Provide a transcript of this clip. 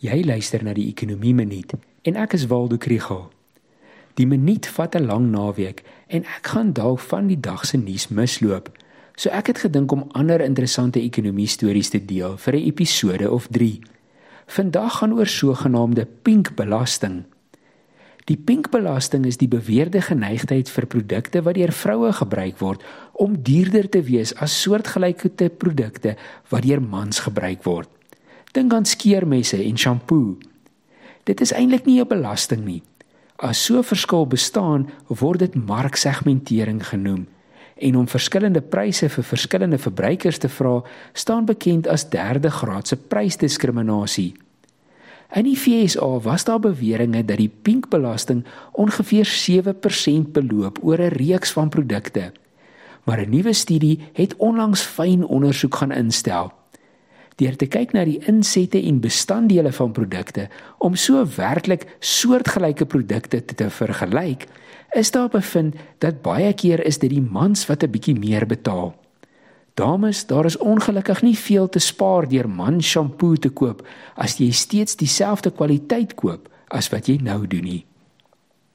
Jy luister na die Ekonomie Minuut en ek is Waldo Krugel. Die minuut vat 'n lang naweek en ek gaan dalk van die dag se nuus misloop. So ek het gedink om ander interessante ekonomie stories te deel vir 'n episode of 3. Vandag gaan oor sogenaamde pink belasting. Die pink belasting is die beweerde geneigtheid vir produkte wat deur vroue gebruik word om duurder te wees as soortgelyke produkte wat deur mans gebruik word. Dink aan skeermesse en shampoo. Dit is eintlik nie 'n belasting nie. As so verskil bestaan, word dit marksegmentering genoem. En om verskillende pryse vir verskillende verbruikers te vra, staan bekend as derde graadse prysdiskriminasie. In die FSA was daar beweringe dat die pink belasting ongeveer 7% beloop oor 'n reeks van produkte. Maar 'n nuwe studie het onlangs fyn ondersoek gaan instel deur te kyk na die insette en bestanddele van produkte om so werklik soortgelyke produkte te, te vergelyk, is daar bevind dat baie keer is dit die mans wat 'n bietjie meer betaal. Dames, daar is ongelukkig nie veel te spaar deur man shampoo te koop as jy steeds dieselfde kwaliteit koop as wat jy nou doen nie.